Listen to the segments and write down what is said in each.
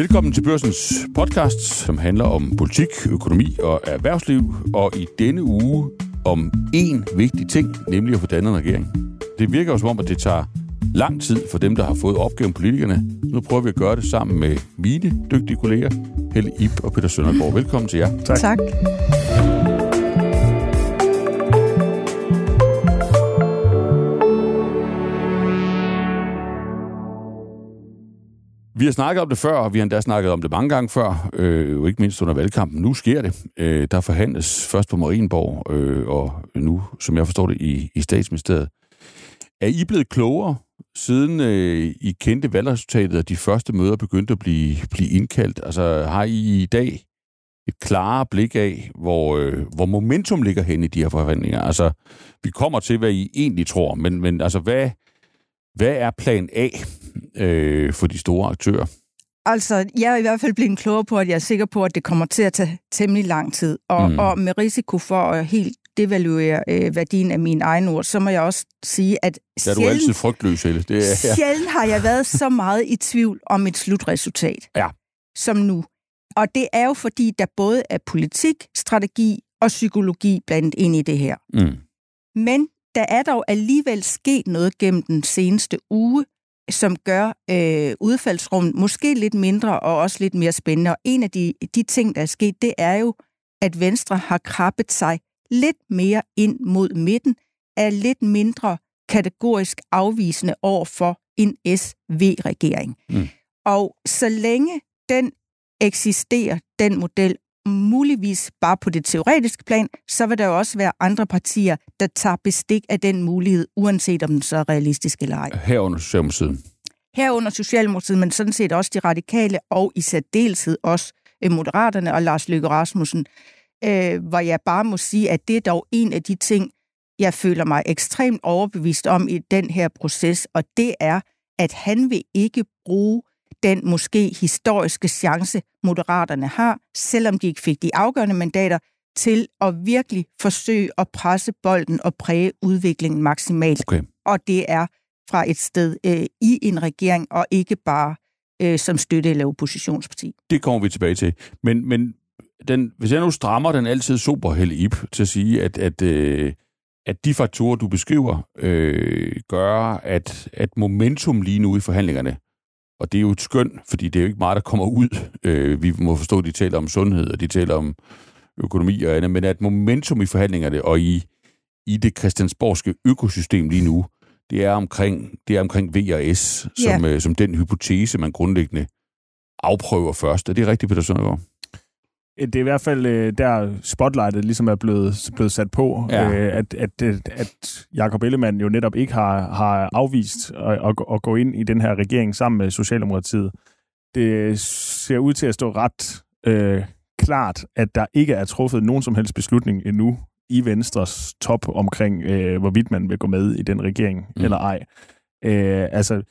Velkommen til Børsens podcast, som handler om politik, økonomi og erhvervsliv, og i denne uge om én vigtig ting, nemlig at få dannet en regering. Det virker jo som om, at det tager lang tid for dem, der har fået opgaven politikerne. Nu prøver vi at gøre det sammen med mine dygtige kolleger, Helle Ip og Peter Søndergaard. Velkommen til jer. Tak. tak. Vi har snakket om det før, og vi har endda snakket om det mange gange før, øh, jo ikke mindst under valgkampen. Nu sker det. Øh, der forhandles først på Marienborg, øh, og nu, som jeg forstår det, i, i statsministeriet. Er I blevet klogere, siden øh, I kendte valgresultatet, og de første møder begyndte at blive, blive indkaldt? Altså, har I i dag et klare blik af, hvor, øh, hvor momentum ligger hen i de her forhandlinger? Altså, vi kommer til, hvad I egentlig tror, men, men altså, hvad, hvad er plan A øh, for de store aktører? Altså, jeg er i hvert fald blevet klogere på, at jeg er sikker på, at det kommer til at tage temmelig lang tid. Og, mm. og med risiko for at helt devaluere øh, værdien af mine egne ord, så må jeg også sige, at ja, du er altid frygtløs, Helle. Det er, ja. Sjældent har jeg været så meget i tvivl om et slutresultat, ja. som nu. Og det er jo fordi, der både er politik, strategi og psykologi blandt ind i det her. Mm. Men der er dog alligevel sket noget gennem den seneste uge, som gør øh, udfaldsrummet måske lidt mindre og også lidt mere spændende. Og en af de, de ting, der er sket, det er jo, at Venstre har krabbet sig lidt mere ind mod midten, er lidt mindre kategorisk afvisende over for en SV-regering. Mm. Og så længe den eksisterer, den model, muligvis bare på det teoretiske plan, så vil der jo også være andre partier, der tager bestik af den mulighed, uanset om den så er realistisk eller ej. Herunder Socialdemokratiet. Herunder Socialdemokratiet, men sådan set også de radikale, og i særdeleshed også øh, Moderaterne og Lars Løkke Rasmussen, øh, hvor jeg bare må sige, at det er dog en af de ting, jeg føler mig ekstremt overbevist om i den her proces, og det er, at han vil ikke bruge den måske historiske chance, moderaterne har, selvom de ikke fik de afgørende mandater, til at virkelig forsøge at presse bolden og præge udviklingen maksimalt. Okay. Og det er fra et sted øh, i en regering, og ikke bare øh, som støtte- eller oppositionsparti. Det kommer vi tilbage til. Men, men den, hvis jeg nu strammer den altid super ip til at sige, at, at, øh, at de faktorer, du beskriver, øh, gør, at, at momentum lige nu i forhandlingerne og det er jo et skøn, fordi det er jo ikke meget, der kommer ud. Øh, vi må forstå, at de taler om sundhed, og de taler om økonomi og andet, men at momentum i forhandlingerne og i, i det christiansborgske økosystem lige nu, det er omkring, det er omkring V og S, som, yeah. øh, som den hypotese, man grundlæggende afprøver først. Er det rigtigt, Peter Søndergaard? Det er i hvert fald øh, der spotlightet ligesom er blevet, blevet sat på, ja. øh, at, at, at Jacob Ellemann jo netop ikke har, har afvist at, at, at gå ind i den her regering sammen med Socialdemokratiet. Det ser ud til at stå ret øh, klart, at der ikke er truffet nogen som helst beslutning endnu i Venstres top omkring, øh, hvorvidt man vil gå med i den regering mm. eller ej. Øh, altså,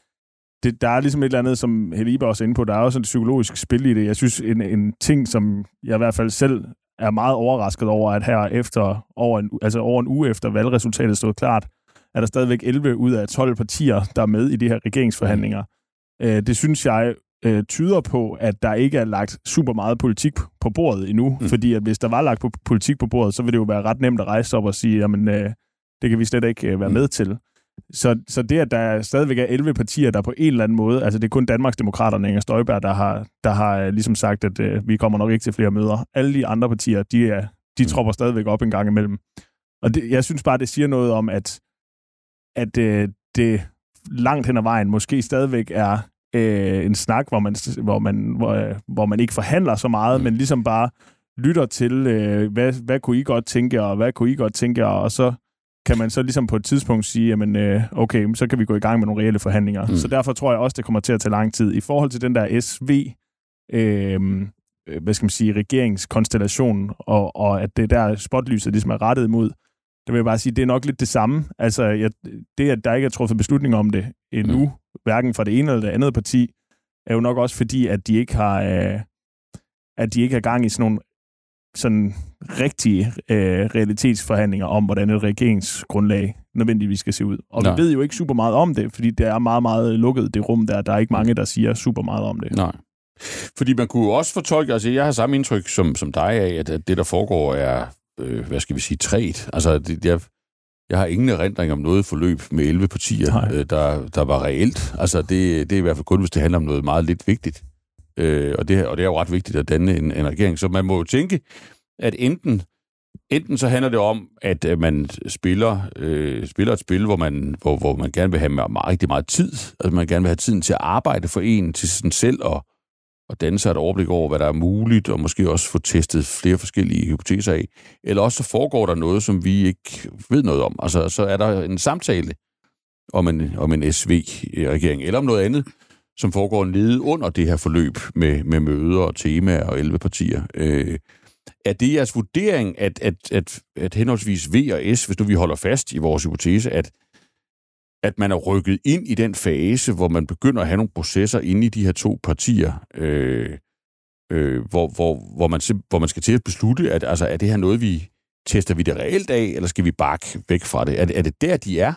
det, der er ligesom et eller andet, som Helibe også er inde på, der er også et psykologisk spil i det. Jeg synes, en, en ting, som jeg i hvert fald selv er meget overrasket over, at her efter, over en, altså over en uge efter valgresultatet stod klart, er der stadigvæk 11 ud af 12 partier, der er med i de her regeringsforhandlinger. Øh, det synes jeg øh, tyder på, at der ikke er lagt super meget politik på bordet endnu, mm. fordi at hvis der var lagt politik på bordet, så ville det jo være ret nemt at rejse op og sige, jamen øh, det kan vi slet ikke øh, være mm. med til. Så, så det, at der stadigvæk er 11 partier, der på en eller anden måde, altså det er kun Danmarks Demokraterne, Inger Støjberg, der har, der har øh, ligesom sagt, at øh, vi kommer nok ikke til flere møder. Alle de andre partier, de, er, de mm. tropper stadigvæk op en gang imellem. Og det, jeg synes bare, det siger noget om, at, at øh, det langt hen ad vejen måske stadigvæk er øh, en snak, hvor man, hvor, man, hvor, øh, hvor man ikke forhandler så meget, mm. men ligesom bare lytter til, øh, hvad, hvad kunne I godt tænke, og hvad kunne I godt tænke, og så kan man så ligesom på et tidspunkt sige, jamen øh, okay, så kan vi gå i gang med nogle reelle forhandlinger. Mm. Så derfor tror jeg også, det kommer til at tage lang tid. I forhold til den der SV, øh, hvad skal man sige, regeringskonstellation, og, og at det der spotlyset ligesom er rettet imod, der vil jeg bare sige, det er nok lidt det samme. Altså, jeg, det, at der ikke er truffet beslutning om det endnu, mm. hverken fra det ene eller det andet parti, er jo nok også fordi, at de ikke har, øh, at de ikke har gang i sådan nogle sådan rigtige øh, realitetsforhandlinger om, hvordan et regeringsgrundlag nødvendigvis skal se ud. Og Nej. vi ved jo ikke super meget om det, fordi det er meget, meget lukket, det rum der. Der er ikke mange, der siger super meget om det. Nej. Fordi man kunne også fortolke, altså jeg har samme indtryk som, som dig af, at, at det, der foregår, er, øh, hvad skal vi sige, træt. Altså, det, jeg, jeg har ingen erindring om noget forløb med 11 partier, øh, der, der var reelt. Altså, det, det er i hvert fald kun, hvis det handler om noget meget lidt vigtigt. Øh, og, det, og det er jo ret vigtigt at danne en, en regering. Så man må jo tænke, at enten, enten så handler det om, at, øh, man spiller, øh, spiller et spil, hvor man, hvor, hvor man gerne vil have meget, rigtig meget tid. Altså man gerne vil have tiden til at arbejde for en, til sådan selv og, og danne sig et overblik over, hvad der er muligt, og måske også få testet flere forskellige hypoteser af. Eller også så foregår der noget, som vi ikke ved noget om. Altså så er der en samtale om en, om en SV-regering, eller om noget andet, som foregår nede under det her forløb med, med møder og temaer og 11 partier. Øh, er det jeres vurdering, at, at, at, at henholdsvis V og S, hvis nu vi holder fast i vores hypotese, at, at man er rykket ind i den fase, hvor man begynder at have nogle processer inde i de her to partier, øh, øh, hvor, hvor, hvor, man, hvor man skal til at beslutte, at altså, er det her noget, vi tester vi det reelt af, eller skal vi bakke væk fra det? Er, er det der, de er?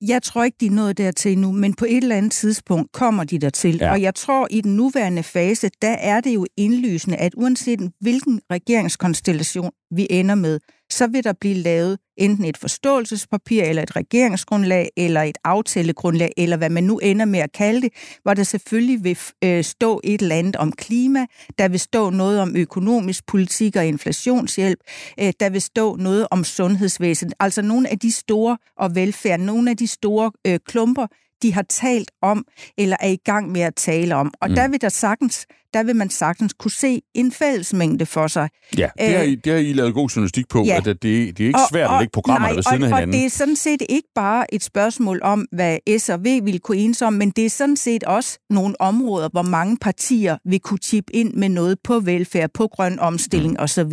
Jeg tror ikke, de er nået dertil nu, men på et eller andet tidspunkt kommer de dertil. Ja. Og jeg tror, i den nuværende fase, der er det jo indlysende, at uanset hvilken regeringskonstellation vi ender med, så vil der blive lavet enten et forståelsespapir, eller et regeringsgrundlag, eller et aftalegrundlag, eller hvad man nu ender med at kalde det, hvor der selvfølgelig vil øh, stå et eller andet om klima, der vil stå noget om økonomisk politik og inflationshjælp, øh, der vil stå noget om sundhedsvæsenet, altså nogle af de store og velfærd, nogle af de store øh, klumper, de har talt om, eller er i gang med at tale om. Og mm. der vil der sagtens, der vil man sagtens kunne se en fællesmængde for sig. Ja, det har I, det har I lavet god journalistik på, ja. at det, det er ikke svært og, at lægge programmer ved siden af hinanden. Og det er sådan set ikke bare et spørgsmål om, hvad S og V vil kunne enes om, men det er sådan set også nogle områder, hvor mange partier vil kunne tippe ind med noget på velfærd, på grøn omstilling mm. osv.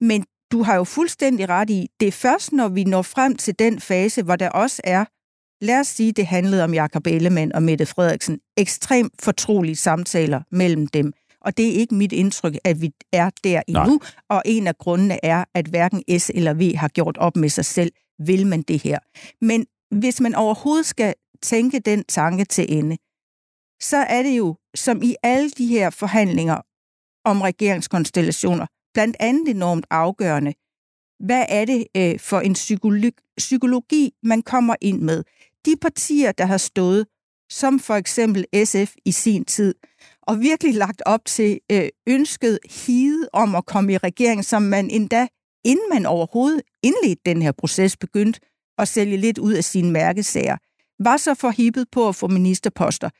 Men du har jo fuldstændig ret i, det er først, når vi når frem til den fase, hvor der også er lad os sige, det handlede om Jakob Ellemann og Mette Frederiksen. Ekstremt fortrolige samtaler mellem dem. Og det er ikke mit indtryk, at vi er der endnu. Nej. Og en af grundene er, at hverken S eller V har gjort op med sig selv, vil man det her. Men hvis man overhovedet skal tænke den tanke til ende, så er det jo, som i alle de her forhandlinger om regeringskonstellationer, blandt andet enormt afgørende, hvad er det øh, for en psykologi, psykologi, man kommer ind med? De partier, der har stået, som for eksempel SF i sin tid, og virkelig lagt op til øh, ønsket hide om at komme i regering, som man endda, inden man overhovedet indledte den her proces, begyndte at sælge lidt ud af sine mærkesager, var så forhippet på at få ministerposter.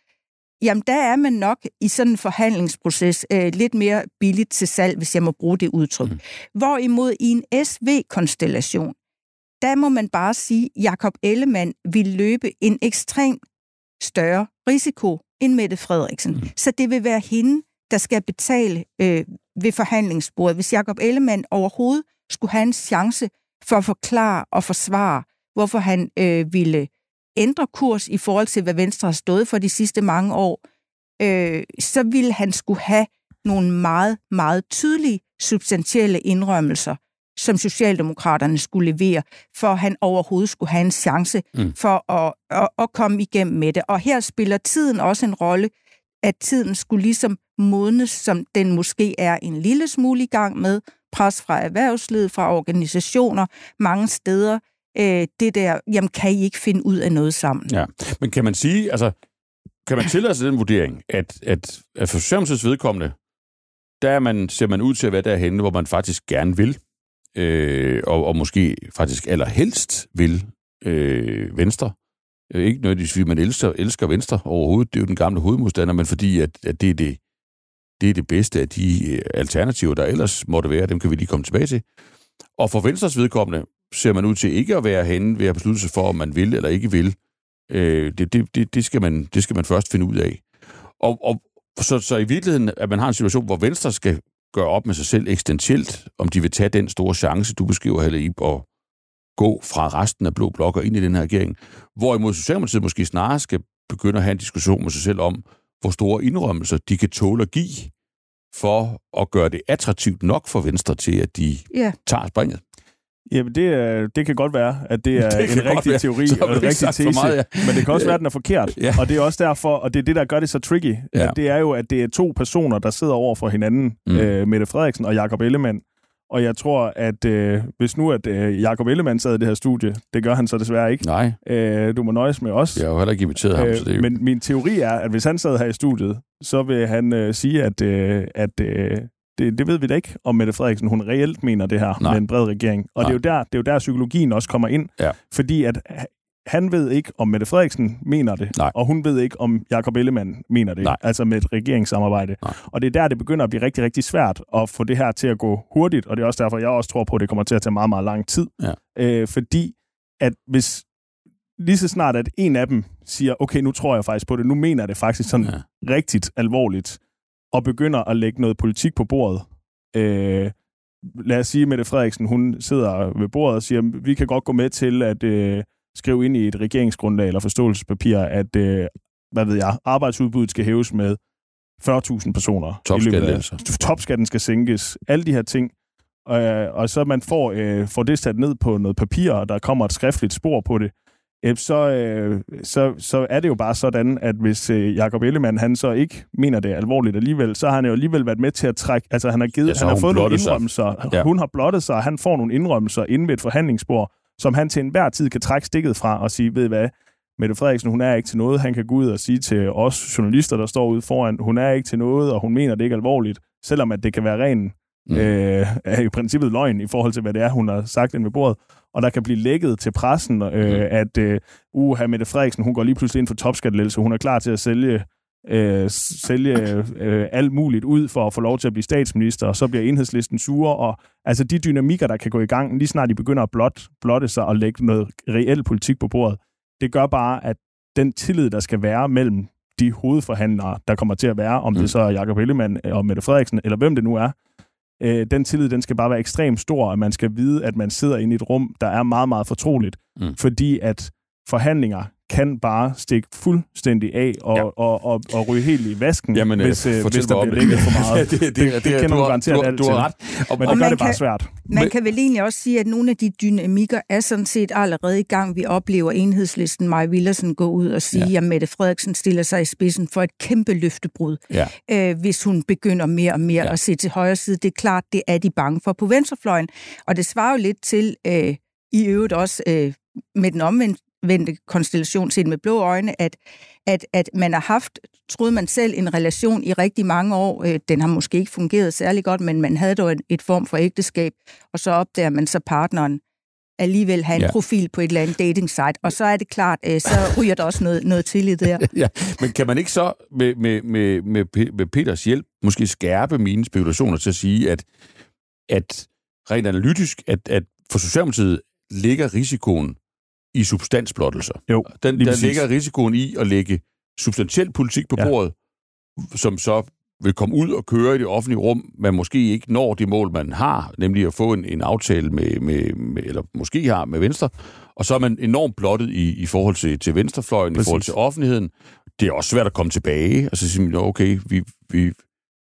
Jamen, der er man nok i sådan en forhandlingsproces øh, lidt mere billigt til salg, hvis jeg må bruge det udtryk. Mm. Hvorimod i en SV-konstellation, der må man bare sige, at Jakob Ellemann vil løbe en ekstrem større risiko end Mette Frederiksen. Mm. Så det vil være hende, der skal betale øh, ved forhandlingsbordet. Hvis Jakob Ellemann overhovedet skulle have en chance for at forklare og forsvare, hvorfor han øh, ville ændre kurs i forhold til, hvad Venstre har stået for de sidste mange år, øh, så ville han skulle have nogle meget, meget tydelige, substantielle indrømmelser som Socialdemokraterne skulle levere, for at han overhovedet skulle have en chance mm. for at, at, at komme igennem med det. Og her spiller tiden også en rolle, at tiden skulle ligesom modnes, som den måske er en lille smule i gang med, pres fra erhvervslivet, fra organisationer, mange steder, øh, det der, jamen kan I ikke finde ud af noget sammen? Ja, men kan man sige, altså, kan man tillade sig den vurdering, at, at, at for Socialdemokratiets vedkommende, der er man, ser man ud til at være derhenne, hvor man faktisk gerne vil øh, og, og måske faktisk allerhelst vil øh, Venstre. Øh, ikke nødvendigvis, fordi man elsker, elsker Venstre overhovedet, det er jo den gamle hovedmodstander, men fordi at, at det, er det, det er det bedste af de øh, alternativer, der ellers måtte være, dem kan vi lige komme tilbage til. Og for Venstres vedkommende ser man ud til ikke at være henne ved at beslutte sig for, om man vil eller ikke vil. Øh, det, det, det, det, skal man, det skal man først finde ud af. Og, og så, så i virkeligheden, at man har en situation, hvor Venstre skal gøre op med sig selv eksistentielt, om de vil tage den store chance, du beskriver, Halle Ip, og gå fra resten af Blå Blok og ind i den her regering. Hvorimod Socialdemokratiet måske snarere skal begynde at have en diskussion med sig selv om, hvor store indrømmelser de kan tåle at give, for at gøre det attraktivt nok for Venstre til, at de ja. tager springet. Jamen, det, er, det kan godt være, at det er det en rigtig være. teori og en rigtig tese, meget, ja. men det kan også være, at den er forkert. Ja. Og det er også derfor, og det er det, der gør det så tricky, ja. at det er jo, at det er to personer, der sidder over for hinanden, mm. øh, Mette Frederiksen og Jakob Ellemann. Og jeg tror, at øh, hvis nu, at øh, Jacob Ellemann sad i det her studie, det gør han så desværre ikke. Nej. Øh, du må nøjes med os. Jeg har jo heller ikke inviteret ham, så det er jo... Men min teori er, at hvis han sad her i studiet, så vil han øh, sige, at, øh, at øh, det, det ved vi da ikke, om Mette Frederiksen hun reelt mener det her Nej. med en bred regering. Og det er, jo der, det er jo der, psykologien også kommer ind. Ja. Fordi at han ved ikke, om Mette Frederiksen mener det, Nej. og hun ved ikke, om Jakob Ellemann mener det, Nej. altså med et regeringssamarbejde. Nej. Og det er der, det begynder at blive rigtig, rigtig svært at få det her til at gå hurtigt, og det er også derfor, jeg også tror på, at det kommer til at tage meget, meget lang tid. Ja. Øh, fordi at hvis lige så snart, at en af dem siger, okay, nu tror jeg faktisk på det, nu mener jeg det faktisk sådan ja. rigtigt alvorligt, og begynder at lægge noget politik på bordet, øh, lad os sige, Mette Frederiksen, hun sidder ved bordet og siger, vi kan godt gå med til, at øh, skrive ind i et regeringsgrundlag eller forståelsespapir, at øh, hvad ved jeg, arbejdsudbuddet skal hæves med 40.000 personer. Topskatten, Topskatten skal sænkes. Alle de her ting. Øh, og så man får, øh, får det sat ned på noget papir, og der kommer et skriftligt spor på det, så, øh, så, så er det jo bare sådan, at hvis øh, Jacob Ellemann, han så ikke mener det alvorligt alligevel, så har han jo alligevel været med til at trække, altså han har givet, ja, han har fået nogle indrømmelser, ja. hun har blottet sig, han får nogle indrømmelser inde ved et forhandlingsbord, som han til enhver tid kan trække stikket fra og sige, ved hvad, Mette Frederiksen, hun er ikke til noget. Han kan gå ud og sige til os journalister, der står ude foran, hun er ikke til noget, og hun mener det ikke alvorligt, selvom at det kan være ren mm. øh, i princippet løgn i forhold til, hvad det er, hun har sagt ind ved bordet. Og der kan blive lækket til pressen, øh, mm. at øh, uh, Mette Frederiksen, hun går lige pludselig ind for topskattelettelse, hun er klar til at sælge øh, sælge øh, alt muligt ud for at få lov til at blive statsminister, og så bliver enhedslisten sure, og altså de dynamikker, der kan gå i gang, lige snart de begynder at blot, blotte sig og lægge noget reel politik på bordet, det gør bare, at den tillid, der skal være mellem de hovedforhandlere, der kommer til at være, om mm. det så er Jacob Ellemann og Mette Frederiksen, eller hvem det nu er, øh, den tillid, den skal bare være ekstremt stor, og man skal vide, at man sidder inde i et rum, der er meget, meget fortroligt, mm. fordi at forhandlinger kan bare stikke fuldstændig af og, ja. og, og, og, og ryge helt i vasken, Jamen, hvis, øh, hvis der bliver lægget for meget. ja, det, det, det, det, det kender du garanteret alt du har ret. Og, men det gør det bare kan, svært. Man kan vel egentlig også sige, at nogle af de dynamikker er sådan set allerede i gang. Vi oplever enhedslisten Maja Villersen gå ud og sige, ja. at Mette Frederiksen stiller sig i spidsen for et kæmpe løftebrud, ja. øh, hvis hun begynder mere og mere ja. at se til højre side. Det er klart, det er de bange for på venstrefløjen. Og det svarer jo lidt til... Øh, i øvrigt også øh, med den omvendte vendte konstellation set med blå øjne, at, at, at man har haft, troede man selv, en relation i rigtig mange år. Øh, den har måske ikke fungeret særlig godt, men man havde dog et, et form for ægteskab, og så opdager man så partneren alligevel have en ja. profil på et eller andet dating site, og så er det klart, øh, så ryger der også noget, noget tillid der. ja, men kan man ikke så med, med, med, med, med Peters hjælp måske skærpe mine spekulationer til at sige, at, at rent analytisk, at, at for Socialdemokratiet ligger risikoen i substansblottelser. Jo, Den, der ligger risikoen i at lægge substantiel politik på ja. bordet, som så vil komme ud og køre i det offentlige rum, man måske ikke når det mål, man har, nemlig at få en, en aftale med, med, med, eller måske har med Venstre, og så er man enormt blottet i, i forhold til, til venstrefløjen, Præcis. i forhold til offentligheden. Det er også svært at komme tilbage, og så sige, okay, vi, vi,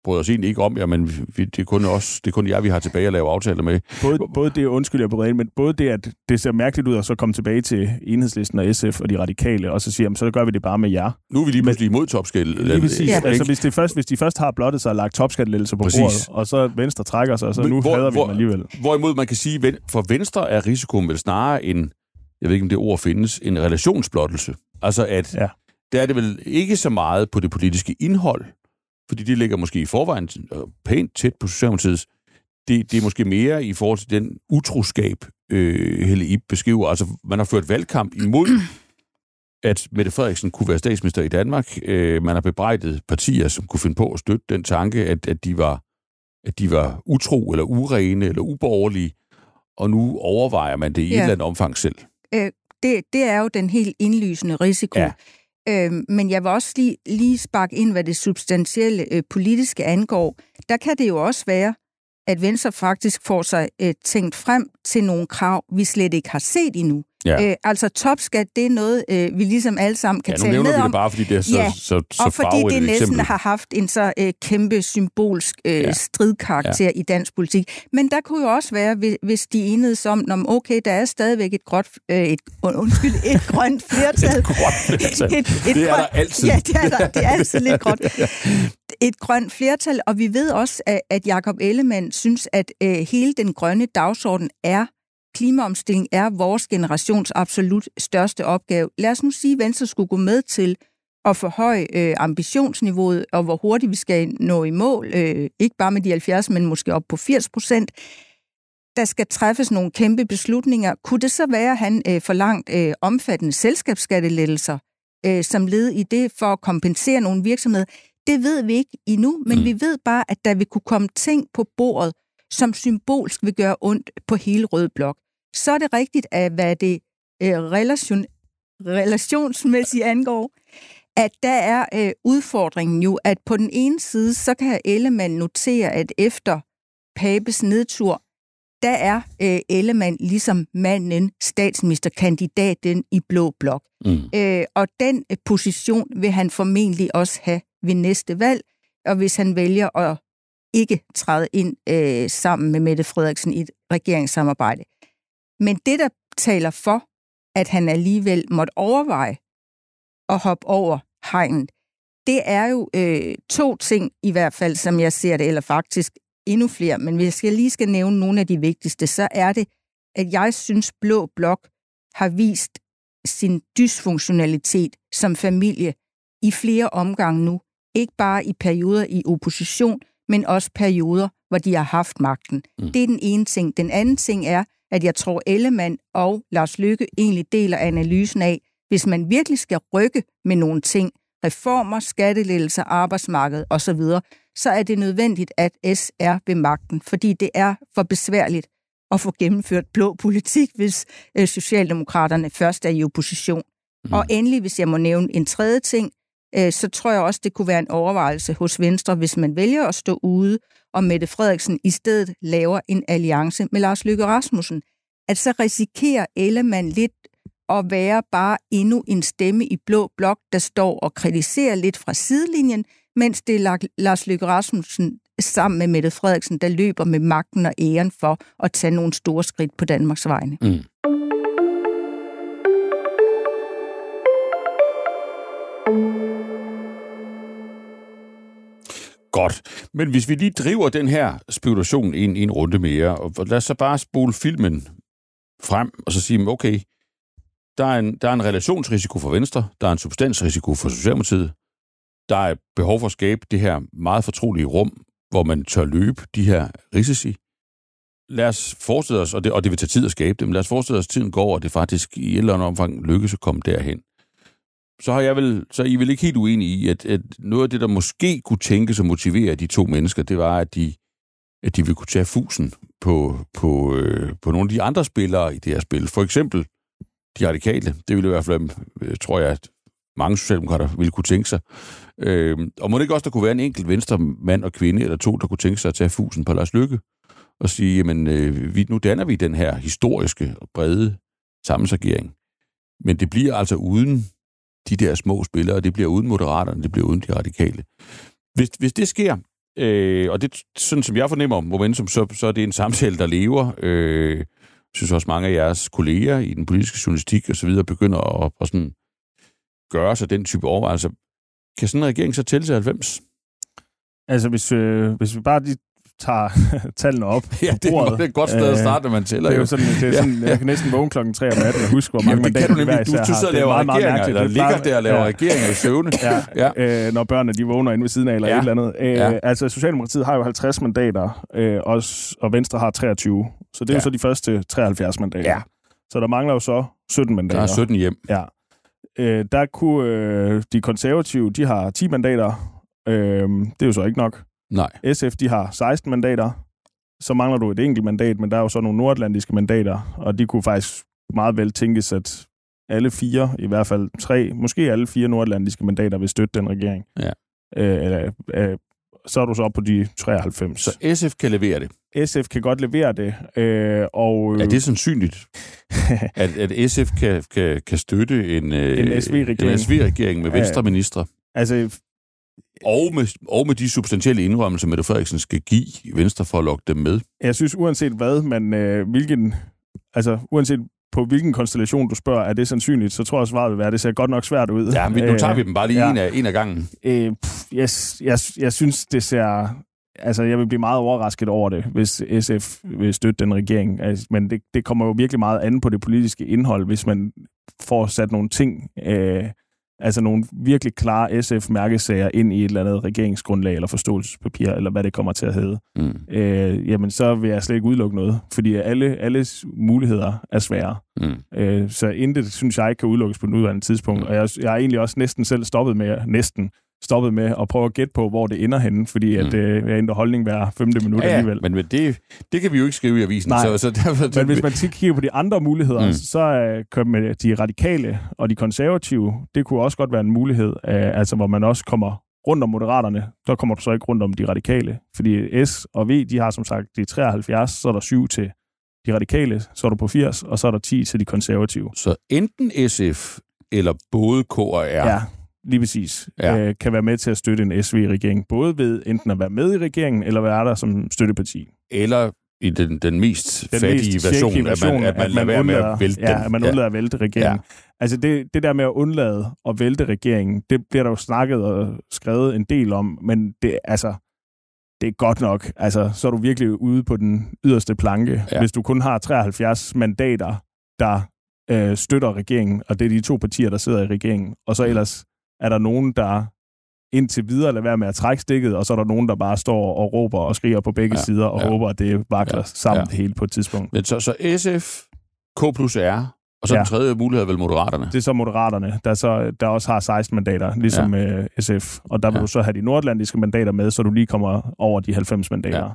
bryder os egentlig ikke om, ja, men vi, det, er kun os, det er kun jer, vi har tilbage at lave aftaler med. Både, både det, undskyld jeg bryder men både det, at det ser mærkeligt ud at så komme tilbage til enhedslisten og SF og de radikale, og så siger, jamen, så gør vi det bare med jer. Nu er vi lige pludselig imod topskat. Lige præcis. Ja. Altså, hvis, det først, hvis de først har blottet sig og lagt topskattelettelser på præcis. bordet, og så Venstre trækker sig, så men, nu hvor, hader vi hvor, dem alligevel. Hvorimod man kan sige, for Venstre er risikoen vel snarere en, jeg ved ikke, om det ord findes, en relationsblottelse. Altså at, ja. der er det vel ikke så meget på det politiske indhold, fordi de ligger måske i forvejen øh, pænt tæt på Socialdemokratiets. Det, det er måske mere i forhold til den utroskab, øh, Helle Ip beskriver. Altså, man har ført valgkamp imod, at Mette Frederiksen kunne være statsminister i Danmark. Øh, man har bebrejdet partier, som kunne finde på at støtte den tanke, at, at, de, var, at de var utro, eller urene, eller uborgerlige. Og nu overvejer man det i ja. et eller andet omfang selv. Øh, det, det er jo den helt indlysende risiko. Ja. Øh, men jeg vil også lige, lige sparke ind, hvad det substantielle øh, politiske angår. Der kan det jo også være, at Venstre faktisk får sig øh, tænkt frem til nogle krav, vi slet ikke har set endnu. Ja. Øh, altså topskat, det er noget, øh, vi ligesom alle sammen kan ja, tale med om. det bare, fordi det er så, ja, så, så, og fordi det næsten eksempel. har haft en så øh, kæmpe symbolsk øh, ja. stridkarakter ja. i dansk politik. Men der kunne jo også være, hvis, de enedes om, om okay, der er stadigvæk et, gråt, øh, et, undskyld, et grønt flertal. et grønt flertal. Et, et det er grønt, der altid. Ja, det er, der, det er altid lidt gråt. Et grønt flertal, og vi ved også, at, at Jacob Ellemann synes, at øh, hele den grønne dagsorden er klimaomstilling er vores generations absolut største opgave. Lad os nu sige, at Venstre skulle gå med til at forhøje øh, ambitionsniveauet, og hvor hurtigt vi skal nå i mål, øh, ikke bare med de 70, men måske op på 80 procent. Der skal træffes nogle kæmpe beslutninger. Kunne det så være, at han øh, forlangt øh, omfattende selskabsskattelettelser øh, som led i det for at kompensere nogle virksomheder? Det ved vi ikke endnu, men mm. vi ved bare, at der vil kunne komme ting på bordet, som symbolsk vil gøre ondt på hele Rød Blok så er det rigtigt, at hvad det øh, relation, relationsmæssigt angår, at der er øh, udfordringen jo, at på den ene side, så kan Ellemann notere, at efter Papes nedtur, der er øh, Ellemann ligesom manden, statsministerkandidaten i Blå Blok. Mm. Øh, og den øh, position vil han formentlig også have ved næste valg, og hvis han vælger at ikke træde ind øh, sammen med Mette Frederiksen i et regeringssamarbejde. Men det, der taler for, at han alligevel måtte overveje at hoppe over hegnet, det er jo øh, to ting i hvert fald, som jeg ser det, eller faktisk endnu flere, men hvis jeg lige skal nævne nogle af de vigtigste, så er det, at jeg synes, Blå Blok har vist sin dysfunktionalitet som familie i flere omgange nu. Ikke bare i perioder i opposition, men også perioder, hvor de har haft magten. Mm. Det er den ene ting. Den anden ting er, at jeg tror, Ellemann og Lars Lykke egentlig deler analysen af, hvis man virkelig skal rykke med nogle ting, reformer, skattelettelser, arbejdsmarked osv., så er det nødvendigt, at S er ved magten, fordi det er for besværligt at få gennemført blå politik, hvis øh, Socialdemokraterne først er i opposition. Mm. Og endelig, hvis jeg må nævne en tredje ting, øh, så tror jeg også, det kunne være en overvejelse hos Venstre, hvis man vælger at stå ude og Mette Frederiksen i stedet laver en alliance med Lars Løkke Rasmussen, at så risikerer Ellemann lidt at være bare endnu en stemme i blå blok, der står og kritiserer lidt fra sidelinjen, mens det er Lars Løkke Rasmussen sammen med Mette Frederiksen, der løber med magten og æren for at tage nogle store skridt på Danmarks vegne. Mm. Godt. Men hvis vi lige driver den her spekulation ind i en runde mere, og lad os så bare spole filmen frem, og så sige, okay, der er, en, der er en relationsrisiko for Venstre, der er en substansrisiko for Socialdemokratiet, der er behov for at skabe det her meget fortrolige rum, hvor man tør løbe de her risici. Lad os forestille os, og det, og det vil tage tid at skabe det, men lad os forestille os, at tiden går, og det faktisk i et eller andet omfang lykkes at komme derhen så har jeg vel, så er I vel ikke helt uenige i, at, at noget af det, der måske kunne tænkes at motivere de to mennesker, det var, at de, at de ville kunne tage fusen på, på, øh, på nogle af de andre spillere i det her spil. For eksempel de radikale. Det ville i hvert fald, øh, tror jeg, at mange socialdemokrater ville kunne tænke sig. Øh, og må det ikke også, der kunne være en enkelt venstre mand og kvinde, eller to, der kunne tænke sig at tage fusen på Lars Lykke, og sige, jamen, øh, vi, nu danner vi den her historiske og brede sammensagering. Men det bliver altså uden de der små spillere, det bliver uden moderaterne, det bliver uden de radikale. Hvis, hvis det sker, øh, og det sådan som jeg fornemmer momentum, så, så er det en samtale, der lever. Øh, jeg synes også mange af jeres kolleger i den politiske journalistik og så videre begynder at, at sådan gøre sig den type overvejelser. Kan sådan en regering så tælle til 90? Altså, hvis, øh, hvis vi bare lige tager tallene op Ja, det er, et godt sted at starte, når man tæller. Det er jo sådan, det er sådan ja. jeg kan næsten vågne klokken 3 om natten og huske, hvor mange Jamen, det kan du nemlig. Du, du sidder og laver meget, regeringer, eller ligger der og laver ja. regeringer i søvne. Ja, ja. Øh, når børnene de vågner inde ved siden af, eller ja. et eller andet. Øh, ja. Altså, Socialdemokratiet har jo 50 mandater, øh, og, og Venstre har 23. Så det er ja. jo så de første 73 mandater. Ja. Så der mangler jo så 17 mandater. Der er 17 hjem. Ja. Øh, der kunne øh, de konservative, de har 10 mandater. Øh, det er jo så ikke nok. Nej. SF, de har 16 mandater så mangler du et enkelt mandat, men der er jo så nogle nordatlantiske mandater, og de kunne faktisk meget vel tænkes, at alle fire, i hvert fald tre, måske alle fire nordatlantiske mandater vil støtte den regering. Ja. Øh, eller, øh, så er du så op på de 93. Så SF kan levere det? SF kan godt levere det. Øh, og, er det sandsynligt, at, at SF kan, kan, kan støtte en, øh, en SV-regering, SV-regering med venstre ministre? Altså, og med, og med de substantielle indrømmelser, Mette Frederiksen skal give Venstre for at lokke dem med? Jeg synes, uanset hvad, men øh, hvilken, altså, uanset på hvilken konstellation du spørger, er det sandsynligt, så tror jeg, svaret vil være, at det ser godt nok svært ud. Ja, men nu tager vi dem bare lige ja. en, af, en af gangen. Øh, pff, jeg, jeg, jeg synes, det ser... Altså, jeg vil blive meget overrasket over det, hvis SF vil støtte den regering. Altså, men det, det kommer jo virkelig meget an på det politiske indhold, hvis man får sat nogle ting... Øh, altså nogle virkelig klare SF-mærkesager ind i et eller andet regeringsgrundlag eller forståelsespapir, eller hvad det kommer til at hedde, mm. øh, jamen så vil jeg slet ikke udelukke noget, fordi alle, alles muligheder er svære. Mm. Øh, så intet, synes jeg, ikke kan udelukkes på nuværende tidspunkt, mm. og jeg, jeg er egentlig også næsten selv stoppet med, næsten stoppet med at prøve at gætte på, hvor det ender henne, fordi mm. at øh, jeg ændrer holdning hver femte minut ja, ja, alligevel. Men, det, det kan vi jo ikke skrive i avisen. Nej, så, så derfor, men hvis man kigger på de andre muligheder, mm. så øh, kan de radikale og de konservative, det kunne også godt være en mulighed, øh, altså hvor man også kommer rundt om moderaterne, så kommer du så ikke rundt om de radikale. Fordi S og V, de har som sagt de 73, så er der 7 til de radikale, så er du på 80, og så er der 10 til de konservative. Så enten SF eller både K og R? Ja, lige præcis, ja. øh, kan være med til at støtte en SV-regering, både ved enten at være med i regeringen, eller være der som støtteparti. Eller i den, den mest den fattige mest version, version, at man, at man, at man lader være med at vælte ja, at man undlader ja. at vælte regeringen. Ja. Altså det, det der med at undlade at vælte regeringen, det bliver der jo snakket og skrevet en del om, men det, altså, det er godt nok. Altså, så er du virkelig ude på den yderste planke, ja. hvis du kun har 73 mandater, der øh, støtter regeringen, og det er de to partier, der sidder i regeringen, og så mm. ellers er der nogen, der indtil videre lader være med at trække stikket, og så er der nogen, der bare står og råber og skriger på begge ja, sider og ja, håber, at det vakler ja, sammen ja. hele på et tidspunkt. Men så, så SF, K plus R, og så ja. den tredje mulighed er vel Moderaterne? Det er så Moderaterne, der, så, der også har 16 mandater, ligesom ja. uh, SF. Og der vil ja. du så have de nordatlantiske mandater med, så du lige kommer over de 90 mandater. Ja.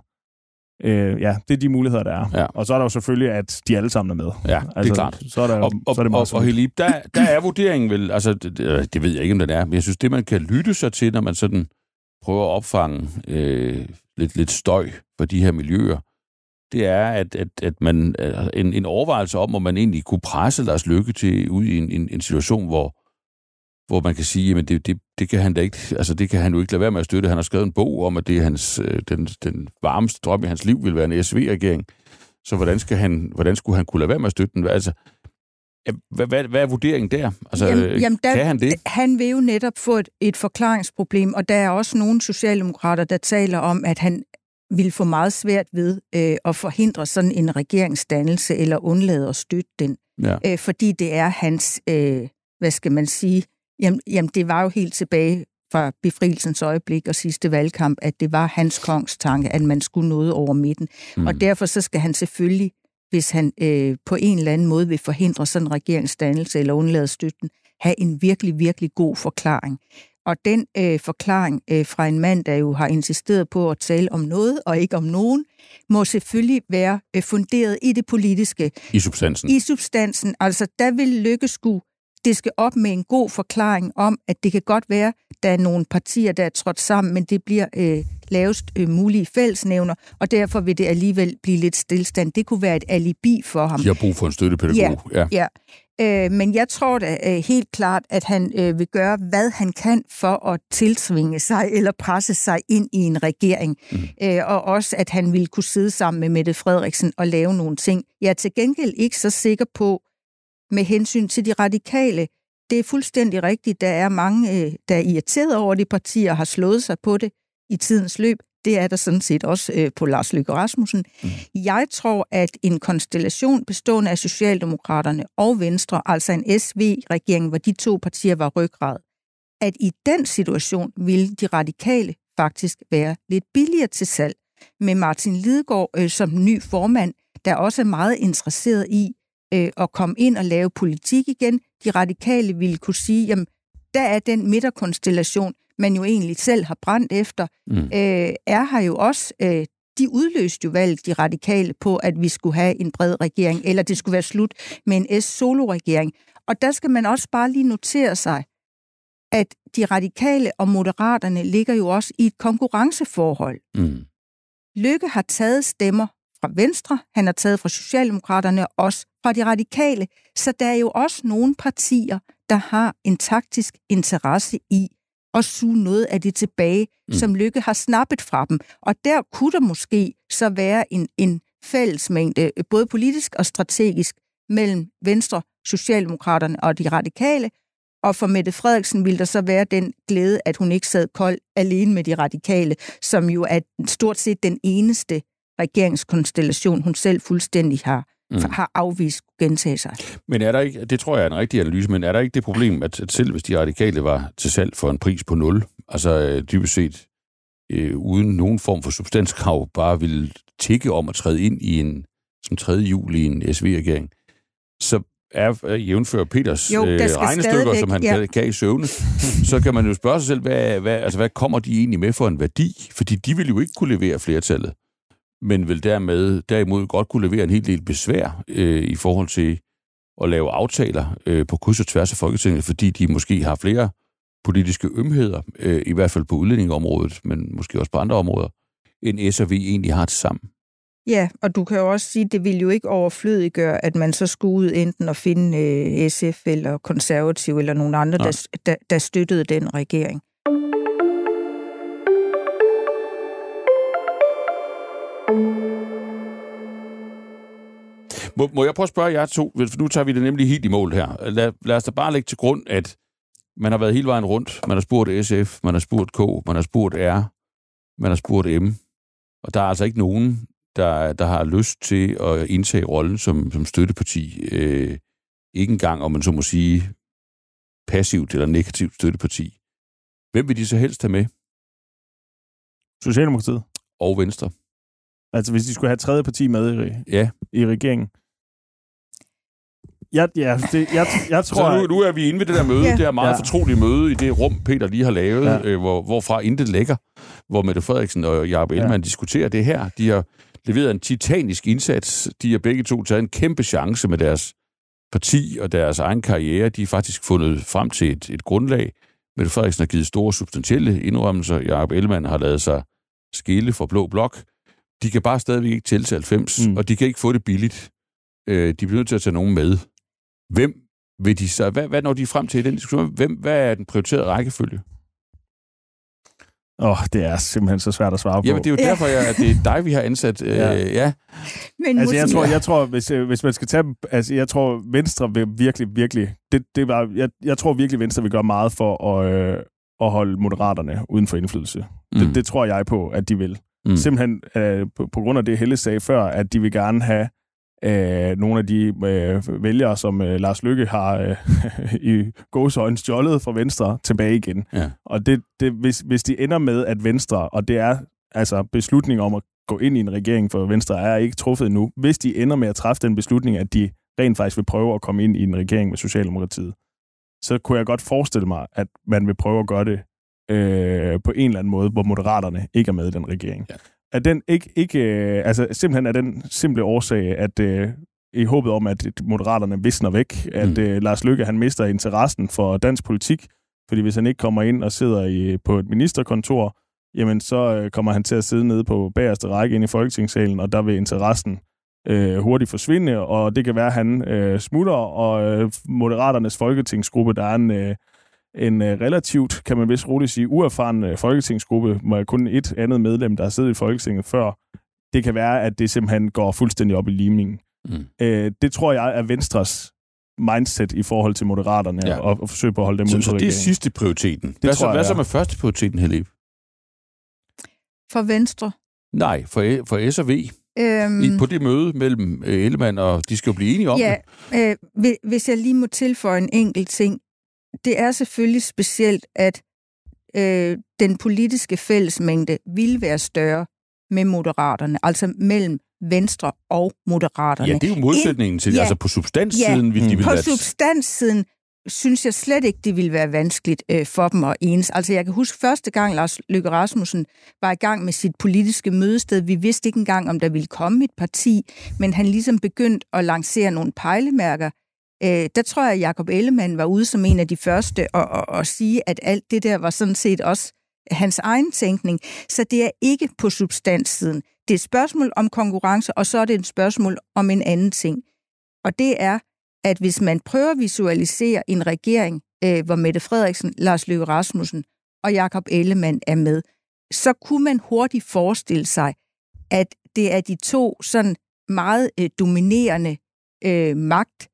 Øh, ja, det er de muligheder, der er. Ja. Og så er der jo selvfølgelig, at de alle sammen er med. Ja, altså, det er altså, klart. Så er, der, og, og, så er det og, og Helib, der, der er vurderingen vel, altså det, det ved jeg ikke, om den er, men jeg synes, det man kan lytte sig til, når man sådan prøver at opfange øh, lidt, lidt støj for de her miljøer, det er, at, at, at man en, en overvejelse om, om man egentlig kunne presse Lars Lykke til ud i en, en, en situation, hvor hvor man kan sige, at det, det, det kan han da ikke, altså det kan han jo ikke lade være med at støtte. Han har skrevet en bog om, at det er hans, øh, den, den varmeste drøm i hans liv vil være en SV-regering. Så hvordan, skal han, hvordan skulle han kunne lade være med at støtte den? Altså, hvad, hvad, hvad er vurderingen der? Altså, jamen, jamen der, kan han det? Han vil jo netop få et, et forklaringsproblem, og der er også nogle socialdemokrater, der taler om, at han vil få meget svært ved øh, at forhindre sådan en regeringsdannelse eller undlade at støtte den. Ja. Øh, fordi det er hans, øh, hvad skal man sige, Jamen, jamen, det var jo helt tilbage fra befrielsens øjeblik og sidste valgkamp, at det var hans kongs tanke, at man skulle noget over midten. Mm. Og derfor så skal han selvfølgelig, hvis han øh, på en eller anden måde vil forhindre sådan en regeringsdannelse eller undlade støtten, have en virkelig, virkelig god forklaring. Og den øh, forklaring øh, fra en mand, der jo har insisteret på at tale om noget og ikke om nogen, må selvfølgelig være øh, funderet i det politiske. I substansen. I substansen. Altså, der vil Lykke skulle det skal op med en god forklaring om, at det kan godt være, der er nogle partier, der er trådt sammen, men det bliver øh, lavest øh, mulige fællesnævner, og derfor vil det alligevel blive lidt stillstand. Det kunne være et alibi for ham. Jeg har brug for en støttepædagog. Ja, ja. ja. Øh, men jeg tror da øh, helt klart, at han øh, vil gøre, hvad han kan for at tiltvinge sig eller presse sig ind i en regering. Mm. Øh, og også, at han ville kunne sidde sammen med Mette Frederiksen og lave nogle ting. Jeg er til gengæld ikke så sikker på, med hensyn til de radikale. Det er fuldstændig rigtigt. Der er mange, øh, der er irriteret over de partier, har slået sig på det i tidens løb. Det er der sådan set også øh, på Lars Løkke Rasmussen. Mm. Jeg tror, at en konstellation bestående af Socialdemokraterne og Venstre, altså en SV-regering, hvor de to partier var ryggrad, at i den situation ville de radikale faktisk være lidt billigere til salg. Med Martin Lidegaard øh, som ny formand, der også er meget interesseret i øh, at komme ind og lave politik igen. De radikale ville kunne sige, jamen, der er den midterkonstellation, man jo egentlig selv har brændt efter, mm. øh, er her jo også. Øh, de udløste jo valget, de radikale, på, at vi skulle have en bred regering, eller det skulle være slut med en S-solo-regering. Og der skal man også bare lige notere sig, at de radikale og moderaterne ligger jo også i et konkurrenceforhold. Mm. Lykke har taget stemmer fra Venstre, han har taget fra Socialdemokraterne og også fra de radikale. Så der er jo også nogle partier, der har en taktisk interesse i at suge noget af det tilbage, mm. som Lykke har snappet fra dem. Og der kunne der måske så være en, en fællesmængde, både politisk og strategisk, mellem Venstre, Socialdemokraterne og de radikale. Og for Mette Frederiksen ville der så være den glæde, at hun ikke sad kold alene med de radikale, som jo er stort set den eneste regeringskonstellation, hun selv fuldstændig har, mm. har afvist gentage sig. Men er der ikke, det tror jeg er en rigtig analyse, men er der ikke det problem, at, at selv hvis de radikale var til salg for en pris på nul, altså øh, dybest set øh, uden nogen form for substanskrav, bare ville tikke om at træde ind i en, som tredje jul i en SV-regering, så er jævnfør Peters jo, øh, regnestykker, som han ja. gav i søvne, så kan man jo spørge sig selv, hvad, hvad, altså, hvad kommer de egentlig med for en værdi? Fordi de vil jo ikke kunne levere flertallet men vil dermed derimod godt kunne levere en hel del besvær øh, i forhold til at lave aftaler øh, på kryds og tværs af Folketinget, fordi de måske har flere politiske ømheder, øh, i hvert fald på udlændingområdet, men måske også på andre områder, end S og V egentlig har til sammen. Ja, og du kan jo også sige, at det vil jo ikke overflødiggøre, at man så skulle ud enten at finde øh, SF eller konservativ eller nogen andre, der, der, der støttede den regering. Må, må jeg prøve at spørge jer to, for nu tager vi det nemlig helt i mål her. Lad, lad os da bare lægge til grund, at man har været hele vejen rundt. Man har spurgt SF, man har spurgt K, man har spurgt R, man har spurgt M. Og der er altså ikke nogen, der, der har lyst til at indtage rollen som, som støtteparti. Øh, ikke engang, om man så må sige, passivt eller negativt støtteparti. Hvem vil de så helst have med? Socialdemokratiet. Og Venstre. Altså hvis de skulle have tredje parti med i, ja. i regeringen. Ja, ja, det, jeg, jeg tror... Så nu, nu er vi inde ved det der møde, ja. det er meget ja. fortrolige møde i det rum, Peter lige har lavet, ja. øh, hvor, hvorfra intet lægger, hvor Mette Frederiksen og Jacob Ellemann ja. diskuterer det her. De har leveret en titanisk indsats. De har begge to taget en kæmpe chance med deres parti og deres egen karriere. De har faktisk fundet frem til et, et grundlag. Mette Frederiksen har givet store substantielle indrømmelser. Jacob Ellemann har lavet sig skille for blå blok. De kan bare stadigvæk ikke tælle til 90, mm. og de kan ikke få det billigt. Øh, de bliver nødt til at tage nogen med. Hvem vil de så, hvad, hvad når de frem til i den diskussion? Hvem, hvad er den prioriterede rækkefølge? Åh, oh, det er simpelthen så svært at svare på. Jamen, det er jo derfor, jeg, at det er dig, vi har ansat. ja. Øh, ja. Men altså, jeg tror, jeg tror hvis, øh, hvis man skal tage altså, jeg tror, Venstre vil virkelig, virkelig, det, det var, jeg, jeg tror virkelig, Venstre vil gøre meget for at, øh, at holde moderaterne uden for indflydelse. Mm. Det, det tror jeg på, at de vil. Mm. Simpelthen øh, på, på grund af det, Helle sagde før, at de vil gerne have øh, nogle af de øh, vælgere, som øh, Lars Lykke har øh, i gåsøjne stjålet fra Venstre tilbage igen. Ja. Og det, det, hvis, hvis de ender med, at Venstre, og det er altså beslutning om at gå ind i en regering for Venstre, er ikke truffet endnu. Hvis de ender med at træffe den beslutning, at de rent faktisk vil prøve at komme ind i en regering med Socialdemokratiet, så kunne jeg godt forestille mig, at man vil prøve at gøre det øh, på en eller anden måde, hvor moderaterne ikke er med i den regering. Ja. Er den ikke, ikke øh, altså simpelthen er den simple årsag, at øh, i håbet om, at moderaterne visner væk, at mm. øh, Lars Lykke han mister interessen for dansk politik, fordi hvis han ikke kommer ind og sidder i, på et ministerkontor, jamen så øh, kommer han til at sidde nede på bagerste række ind i Folketingssalen, og der vil interessen øh, hurtigt forsvinde, og det kan være, at han øh, smutter, og øh, Moderaternes folketingsgruppe, der er en, øh, en øh, relativt, kan man vist roligt sige, uerfaren øh, folketingsgruppe, med kun et andet medlem, der har siddet i Folketinget før. Det kan være, at det simpelthen går fuldstændig op i limningen. Mm. Øh, det tror jeg er Venstres mindset i forhold til moderaterne, ja. og, og forsøge på at holde dem så, Så det er sidste prioriteten. Det hvad, så, hvad så med første prioriteten, Helib? For Venstre? Nej, for, for S og V. Øhm, I, på det møde mellem Ellemann og de skal jo blive enige om ja, det. Øh, hvis jeg lige må tilføje en enkelt ting det er selvfølgelig specielt, at øh, den politiske fællesmængde vil være større med moderaterne, altså mellem Venstre og Moderaterne. Ja, det er jo modsætningen Ind, til, ja, altså på substanssiden ja, vil de vil på være... substanssiden synes jeg slet ikke, det ville være vanskeligt øh, for dem at enes. Altså jeg kan huske første gang, Lars Løkke Rasmussen var i gang med sit politiske mødested. Vi vidste ikke engang, om der ville komme et parti, men han ligesom begyndte at lancere nogle pejlemærker øh, der tror jeg, at Jacob Ellemann var ude som en af de første og, og, og sige, at alt det der var sådan set også hans egen tænkning. Så det er ikke på substanssiden. Det er et spørgsmål om konkurrence, og så er det et spørgsmål om en anden ting. Og det er, at hvis man prøver at visualisere en regering, øh, hvor Mette Frederiksen, Lars Løkke Rasmussen og Jakob Ellemann er med, så kunne man hurtigt forestille sig, at det er de to sådan meget øh, dominerende øh, magt,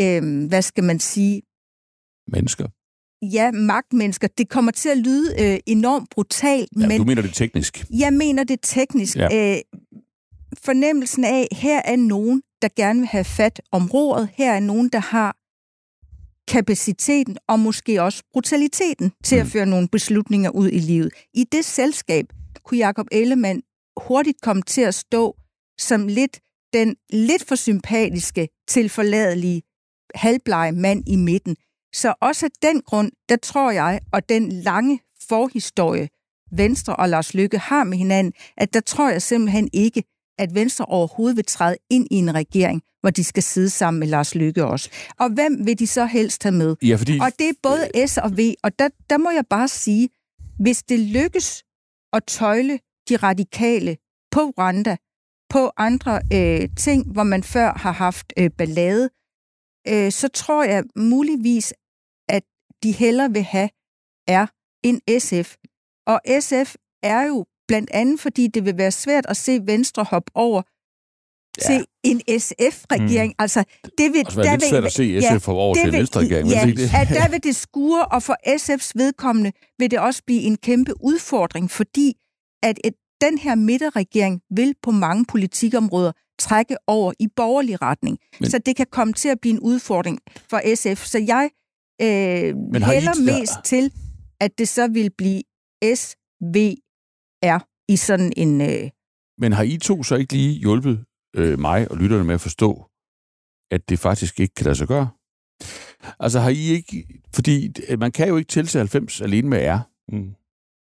øh, hvad skal man sige? Mennesker. Ja, magtmennesker. Det kommer til at lyde øh, enormt brutalt, Ja, men du mener det teknisk. jeg mener det teknisk. Ja. Øh, fornemmelsen af, her er nogen, der gerne vil have fat om roret. Her er nogen, der har kapaciteten og måske også brutaliteten til at Mm. føre nogle beslutninger ud i livet. I det selskab kunne Jacob Ellemann hurtigt komme til at stå som lidt den lidt for sympatiske, tilforladelige, halvblege mand i midten. Så også af den grund, der tror jeg, og den lange forhistorie, Venstre og Lars Lykke har med hinanden, at der tror jeg simpelthen ikke, at Venstre overhovedet vil træde ind i en regering, hvor de skal sidde sammen med Lars Lykke også. Og hvem vil de så helst have med? Ja, fordi... Og det er både S og V, og der, der må jeg bare sige, hvis det lykkes at tøjle de radikale på Rwanda, på andre øh, ting, hvor man før har haft øh, ballade, øh, så tror jeg muligvis, at de hellere vil have er en SF. Og SF er jo blandt andet, fordi det vil være svært at se Venstre hoppe over Ja. til en SF-regering. Mm. Altså, det vil, Det være lidt vil- svært at se ja, SF over til vil- venstre regering. Ja, det? at der vil det skure, og for SF's vedkommende vil det også blive en kæmpe udfordring, fordi at et, den her midterregering vil på mange politikområder trække over i borgerlig retning. Men- så det kan komme til at blive en udfordring for SF. Så jeg øh, Men har I- hælder mest til, at det så vil blive SVR i sådan en... Øh, Men har I to så ikke lige hjulpet øh, mig og lytterne med at forstå, at det faktisk ikke kan lade sig gøre? Altså har I ikke... Fordi øh, man kan jo ikke tælle til 90 alene med R. Mm.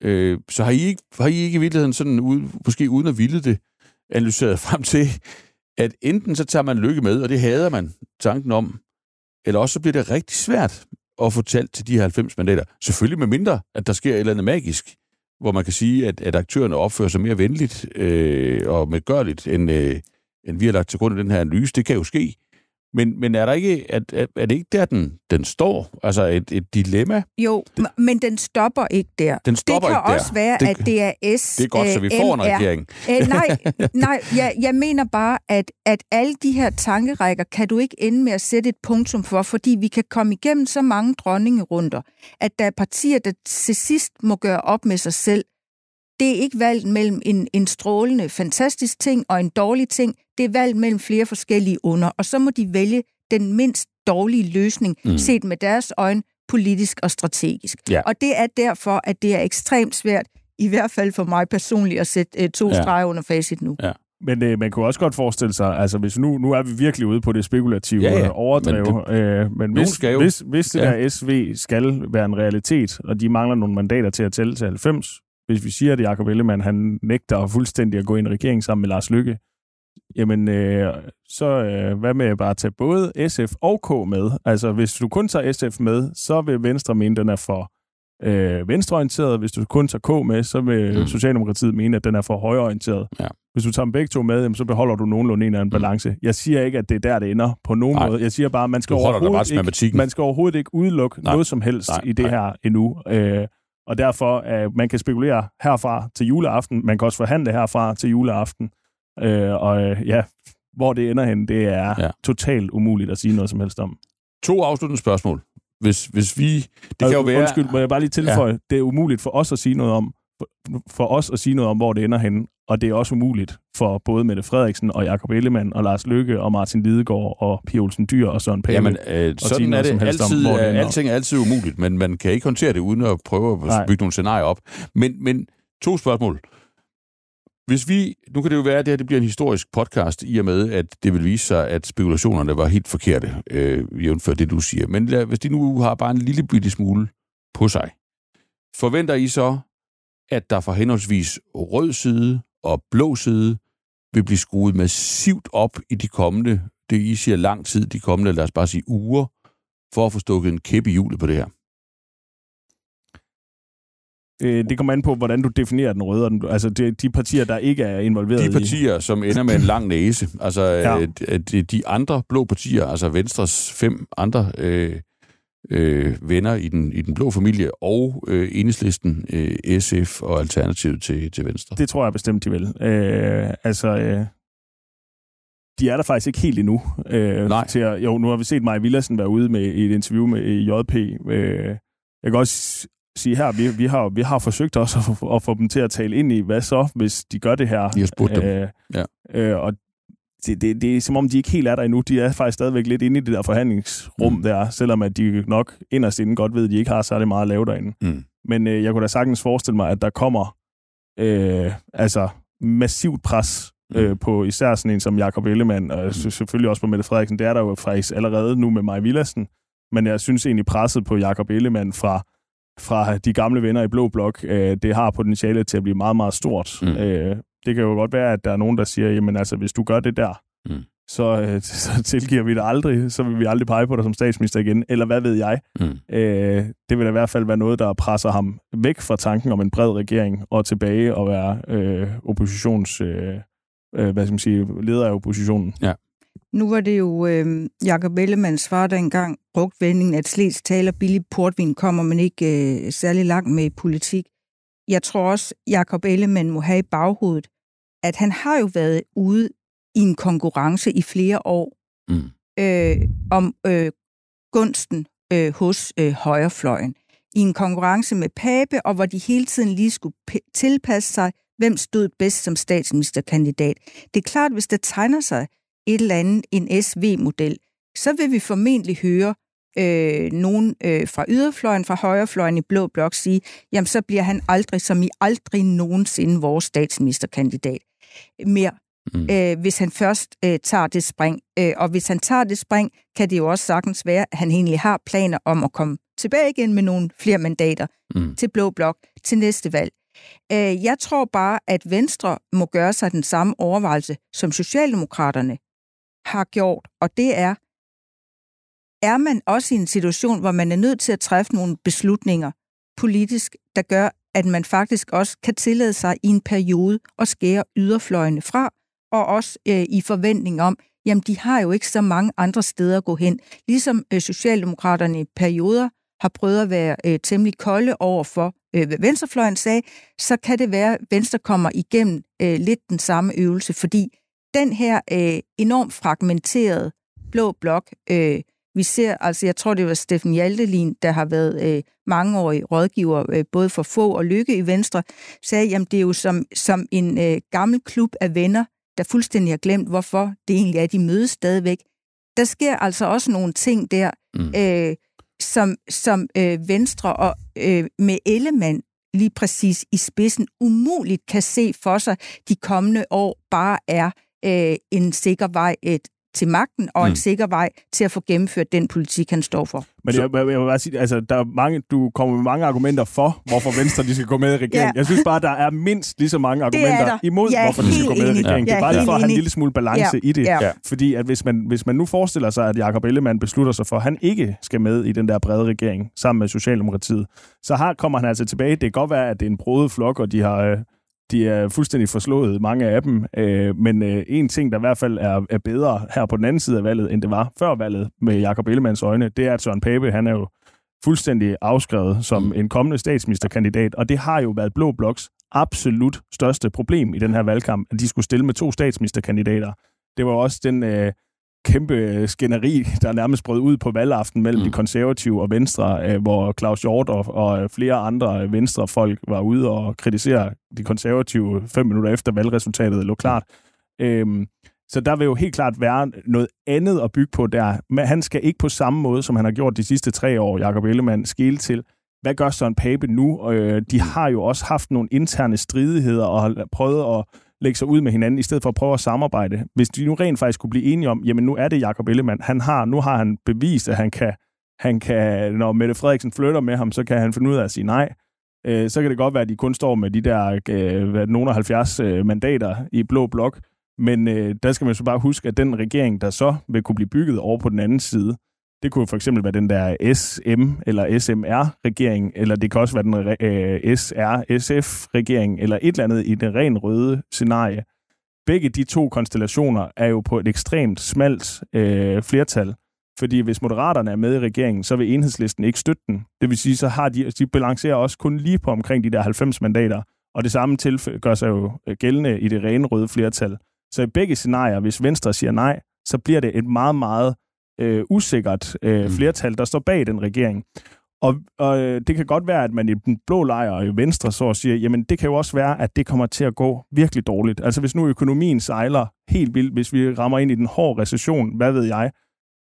Øh, så har I, ikke, har I ikke i virkeligheden sådan, ude, måske uden at ville det, analyseret frem til, at enten så tager man lykke med, og det hader man tanken om, eller også så bliver det rigtig svært at få talt til de her 90 mandater. Selvfølgelig med mindre, at der sker et eller andet magisk, hvor man kan sige, at, at aktørerne opfører sig mere venligt øh, og medgørligt, end, øh, end vi har lagt til grund af den her analyse. Det kan jo ske. Men, men er, der ikke, er, er, er det ikke der, den, den står? Altså et, et dilemma? jo, det, men den stopper ikke der. Den stopper det kan ikke der. også være, Det- at det er S. Det er godt, så vi får en regering. Øh, nej, nej jeg, jeg mener bare, at, at alle de her tankerækker kan du ikke ende med at sætte et punktum for, fordi vi kan komme igennem så mange dronningerunder, at der er partier, der til sidst må gøre op med sig selv. Det er ikke valgt mellem en, en strålende, fantastisk ting og en dårlig ting. Det er valgt mellem flere forskellige under, og så må de vælge den mindst dårlige løsning, Mm. set med deres øjne, politisk og strategisk. Ja. Og det er derfor, at det er ekstremt svært, i hvert fald for mig personligt, at sætte øh, to Ja. ja. streger under facit nu. Men øh, man kunne også godt forestille sig, altså hvis nu, nu er vi virkelig ude på det spekulative Ja, ja. ja, ja. overdrev, men, øh, men hvis, skal jo. hvis, hvis det Ja. ja. der SV skal være en realitet, og de mangler nogle mandater til at tælle til 90, hvis vi siger, at Jacob Ellemann han nægter fuldstændig at gå i en regering sammen med Lars Lykke, jamen øh, så øh, hvad med bare at tage både SF og K med? Altså hvis du kun tager SF med, så vil Venstre mene, at den er for øh, venstreorienteret. Hvis du kun tager K med, så vil Mm. Socialdemokratiet mene, at den er for højreorienteret. Ja. Hvis du tager dem begge to med, jamen, så beholder du nogenlunde en eller anden Mm. balance. Jeg siger ikke, at det er der, det ender på nogen Nej. måde. Jeg siger bare, at man skal, bare overhovedet ikke, man skal overhovedet ikke udelukke Nej. noget som helst Nej, i det nej. her endnu. Øh, og derfor, øh, man kan spekulere herfra til juleaften. Man kan også forhandle herfra til juleaften. Øh, og øh, ja, hvor det ender hen, det er Ja. totalt umuligt at sige noget som helst om. To afsluttende spørgsmål. Hvis, hvis vi... Det kan jo Og være... Undskyld, må jeg bare lige tilføje, ja. det er umuligt for os at sige noget om, for, for os at sige noget om, hvor det ender hen. Og det er også umuligt for både Mette Frederiksen og Jakob Ellemann og Lars Lykke og Martin Lidegaard og Pia Olsen Dyr og Søren Pape. Jamen, øh, sådan er det om, altid. det øh, ender. alting er altid umuligt, men man kan ikke håndtere det uden at prøve at Nej. bygge nogle scenarier op. Men, men to spørgsmål. Hvis vi, nu kan det jo være, at det her det bliver en historisk podcast, i og med, at det vil vise sig, at spekulationerne var helt forkerte, øh, jævnfør det, du siger. Men lad, hvis de nu har bare en lille bitte smule på sig, forventer I så, at der fra henholdsvis rød side og blå side vil blive skruet massivt op i de kommende det I siger lang tid, de kommende, lad os bare sige uger, for at få stukket en kæp i hjulet på det her? Øh, det kommer an på, hvordan du definerer den røde. Den, altså de, de partier, der ikke er involveret De partier, i... som ender med en lang næse. Altså ja. øh, de, de andre blå partier, altså Venstres fem andre øh, øh, venner i den, i den blå familie, og øh, enhedslisten, øh, SF og Alternativet til, til Venstre. Det tror jeg bestemt, de vil. Øh, altså... Øh de er der faktisk ikke helt endnu. Øh, Nej. Til at, jo, nu har vi set Maja Villersen være ude med et interview med JP. Øh, jeg kan også sige her, vi, vi, har, vi har forsøgt også at få, at få dem til at tale ind i, hvad så, hvis de gør det her. De har spurgt dem. Øh, ja. øh, og det, det, det er som om, de ikke helt er der endnu. De er faktisk stadigvæk lidt inde i det der forhandlingsrum mm. der, selvom at de nok inderst inden godt ved, at de ikke har særlig meget at lave derinde. Mm. Men øh, jeg kunne da sagtens forestille mig, at der kommer øh, altså massivt pres mm. øh, på især sådan en som Jakob Ellemann, og mm. selvfølgelig også på Mette Frederiksen. Det er der jo faktisk allerede nu med Maja Villadsen. Men jeg synes egentlig presset på Jakob Ellemann fra fra de gamle venner i Blå Blok, øh, det har potentiale til at blive meget, meget stort. Mm. Øh, det kan jo godt være, at der er nogen, der siger, jamen altså, hvis du gør det der, mm. så, øh, så tilgiver vi det aldrig, så vil vi aldrig pege på dig som statsminister igen, eller hvad ved jeg. Mm. Øh, det vil i hvert fald være noget, der presser ham væk fra tanken om en bred regering, og tilbage og være øh, oppositions... Øh, øh, hvad skal man sige, leder af oppositionen. Ja. Nu var det jo øh, Jacob Ellemanns far, der engang brugt vendingen, at Sleds taler billig portvin kommer, men ikke øh, særlig langt med i politik. Jeg tror også, Jacob Ellemann må have i baghovedet, at han har jo været ude i en konkurrence i flere år mm. øh, om øh, gunsten øh, hos øh, højrefløjen. I en konkurrence med Pape, og hvor de hele tiden lige skulle tilpasse sig, hvem stod bedst som statsministerkandidat. Det er klart, hvis der tegner sig et eller andet, en SV-model, så vil vi formentlig høre øh, nogen øh, fra yderfløjen, fra højrefløjen i Blå Blok sige, jamen så bliver han aldrig, som i aldrig nogensinde, vores statsministerkandidat mere. Mm. Øh, hvis han først øh, tager det spring. Øh, og hvis han tager det spring, kan det jo også sagtens være, at han egentlig har planer om at komme tilbage igen med nogle flere mandater mm. til Blå Blok til næste valg. Øh, jeg tror bare, at Venstre må gøre sig den samme overvejelse, som Socialdemokraterne har gjort, og det er, er man også i en situation, hvor man er nødt til at træffe nogle beslutninger politisk, der gør, at man faktisk også kan tillade sig i en periode at skære yderfløjene fra, og også øh, i forventning om, jamen de har jo ikke så mange andre steder at gå hen. Ligesom øh, Socialdemokraterne i perioder har prøvet at være øh, temmelig kolde over for, øh, hvad venstrefløjen sagde, så kan det være, at Venstre kommer igennem øh, lidt den samme øvelse, fordi den her øh, enormt fragmenterede blå blok, øh, vi ser, altså jeg tror, det var Steffen Hjaltelin, der har været øh, mangeårig rådgiver, øh, både for få og lykke i Venstre, sagde, jamen det er jo som, som en øh, gammel klub af venner, der fuldstændig har glemt, hvorfor det egentlig er, de mødes stadigvæk. Der sker altså også nogle ting der, mm. øh, som, som øh, Venstre og øh, med Ellemann lige præcis i spidsen umuligt kan se for sig de kommende år bare er øh, en sikker vej et, til magten og mm. en sikker vej til at få gennemført den politik, han står for. Men jeg, jeg, jeg vil bare sige, altså, der er mange, du kommer med mange argumenter for, hvorfor Venstre de skal gå med i regeringen. ja. Jeg synes bare, der er mindst lige så mange argumenter imod, ja, hvorfor de skal gå med i regeringen. Ja, det er bare lige for at have en lille smule balance ja. i det. Ja. Fordi at hvis man, hvis man nu forestiller sig, at Jacob Ellemann beslutter sig for, at han ikke skal med i den der brede regering sammen med Socialdemokratiet, så har, kommer han altså tilbage. Det kan godt være, at det er en brodet flok, og de har... Øh, de er fuldstændig forslået, mange af dem. Øh, men øh, en ting, der i hvert fald er, er bedre her på den anden side af valget, end det var før valget med Jakob Ellemanns øjne, det er, at Søren Pape, han er jo fuldstændig afskrevet som mm. en kommende statsministerkandidat, og det har jo været Blå Bloks absolut største problem i den her valgkamp, at de skulle stille med to statsministerkandidater. Det var også den øh, kæmpe skænderi, der nærmest brød ud på valgaften mellem mm. de konservative og Venstre, øh, hvor Claus Hjort og, og flere andre Venstre-folk var ude og kritisere de konservative fem minutter efter valgresultatet lå klart. Mm. Øhm, så der vil jo helt klart være noget andet at bygge på der. Men han skal ikke på samme måde, som han har gjort de sidste tre år, Jakob Ellemann, skille til, hvad gør Søren Pape nu? Øh, de har jo også haft nogle interne stridigheder og har prøvet at lægge sig ud med hinanden, i stedet for at prøve at samarbejde. Hvis de nu rent faktisk kunne blive enige om, jamen nu er det Jakob Ellemann, han har, nu har han bevist, at han kan, han kan, når Mette Frederiksen flytter med ham, så kan han finde ud af at sige nej. Øh, så kan det godt være, at de kun står med de der øh, nogle 70 øh, mandater i blå blok, Men øh, der skal man så bare huske, at den regering, der så vil kunne blive bygget over på den anden side, det kunne for eksempel være den der SM eller SMR-regering, eller det kan også være den øh, SR-SF-regering, eller et eller andet i det ren røde scenarie. Begge de to konstellationer er jo på et ekstremt smalt øh, flertal, fordi hvis Moderaterne er med i regeringen, så vil enhedslisten ikke støtte den. Det vil sige, så har de, de balancerer også kun lige på omkring de der 90 mandater, og det samme tilfælde gør sig jo øh, gældende i det rene røde flertal. Så i begge scenarier, hvis Venstre siger nej, så bliver det et meget, meget øh, usikkert øh, mm. flertal, der står bag den regering. Og, og øh, det kan godt være, at man i den blå lejr og i Venstre så siger, jamen det kan jo også være, at det kommer til at gå virkelig dårligt. Altså hvis nu økonomien sejler helt vildt, hvis vi rammer ind i den hårde recession, hvad ved jeg,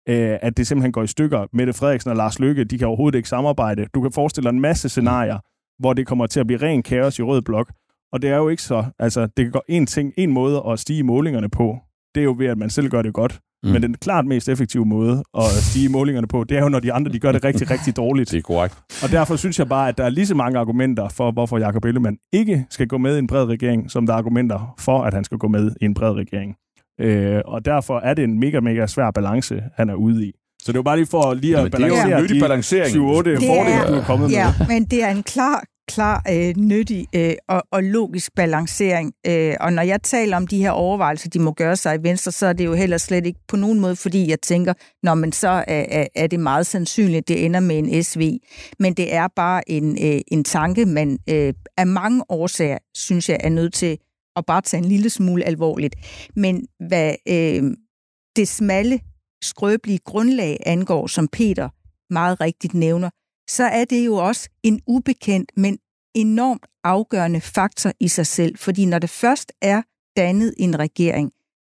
øh, at det simpelthen går i stykker. Mette Frederiksen og Lars Løkke, de kan overhovedet ikke samarbejde. Du kan forestille dig en masse scenarier, hvor det kommer til at blive ren kaos i rød blok. Og det er jo ikke så, altså det kan gå en ting, en måde at stige målingerne på, det er jo ved, at man selv gør det godt. Mm. Men den klart mest effektive måde at stige målingerne på, det er jo, når de andre de gør det rigtig, rigtig dårligt. Det er korrekt. Og derfor synes jeg bare, at der er lige så mange argumenter for, hvorfor Jacob Ellemann ikke skal gå med i en bred regering, som der er argumenter for, at han skal gå med i en bred regering. Øh, og derfor er det en mega, mega svær balance, han er ude i. Så det var bare lige for lige at balancere det er jo en de balancering. 7-8 fordele, du er kommet ja, med. men det er en klar, klar, øh, nyttig øh, og, og logisk balancering. Øh, og når jeg taler om de her overvejelser, de må gøre sig i Venstre, så er det jo heller slet ikke på nogen måde, fordi jeg tænker, når man så er, er, er det meget sandsynligt, det ender med en SV. Men det er bare en, øh, en tanke, man øh, af mange årsager, synes jeg, er nødt til at bare tage en lille smule alvorligt. Men hvad øh, det smalle, skrøbelige grundlag angår, som Peter meget rigtigt nævner, så er det jo også en ubekendt, men enormt afgørende faktor i sig selv. Fordi når det først er dannet en regering,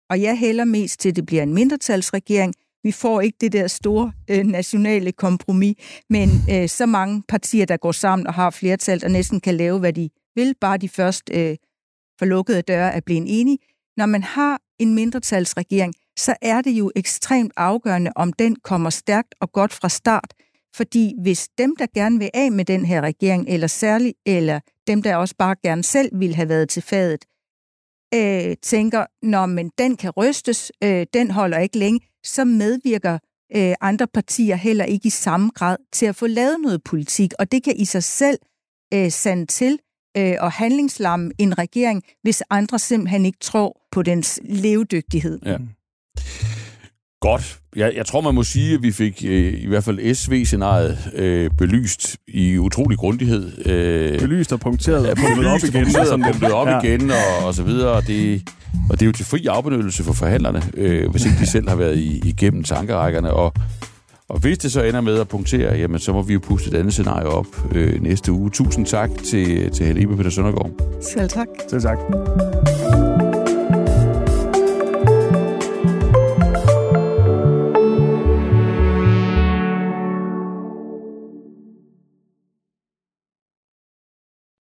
og jeg hælder mest til, at det bliver en mindretalsregering, vi får ikke det der store øh, nationale kompromis, men øh, så mange partier, der går sammen og har flertal, og næsten kan lave, hvad de vil, bare de først øh, for lukkede døre er blevet enige. Når man har en mindretalsregering, så er det jo ekstremt afgørende, om den kommer stærkt og godt fra start. Fordi hvis dem, der gerne vil af med den her regering, eller særligt, eller dem, der også bare gerne selv vil have været til fadet, øh, tænker, når men den kan rystes, øh, den holder ikke længe, så medvirker øh, andre partier heller ikke i samme grad til at få lavet noget politik. Og det kan i sig selv øh, sande til, øh, og handlingslamme en regering, hvis andre simpelthen ikke tror på dens levedygtighed. Ja. Godt. Jeg, jeg tror, man må sige, at vi fik øh, i hvert fald SV-scenariet øh, belyst i utrolig grundighed. Øh, belyst og punkteret ja, punktet op igen. Punkteret og punktet op ja. igen og, og så videre. Og det, og det er jo til fri afbenyttelse for forhandlerne, øh, hvis ikke de selv har været i, igennem tankerækkerne. Og og hvis det så ender med at punktere, jamen så må vi jo puste et andet scenarie op øh, næste uge. Tusind tak til, til Helle Peter Søndergaard. Selv tak. Selv tak.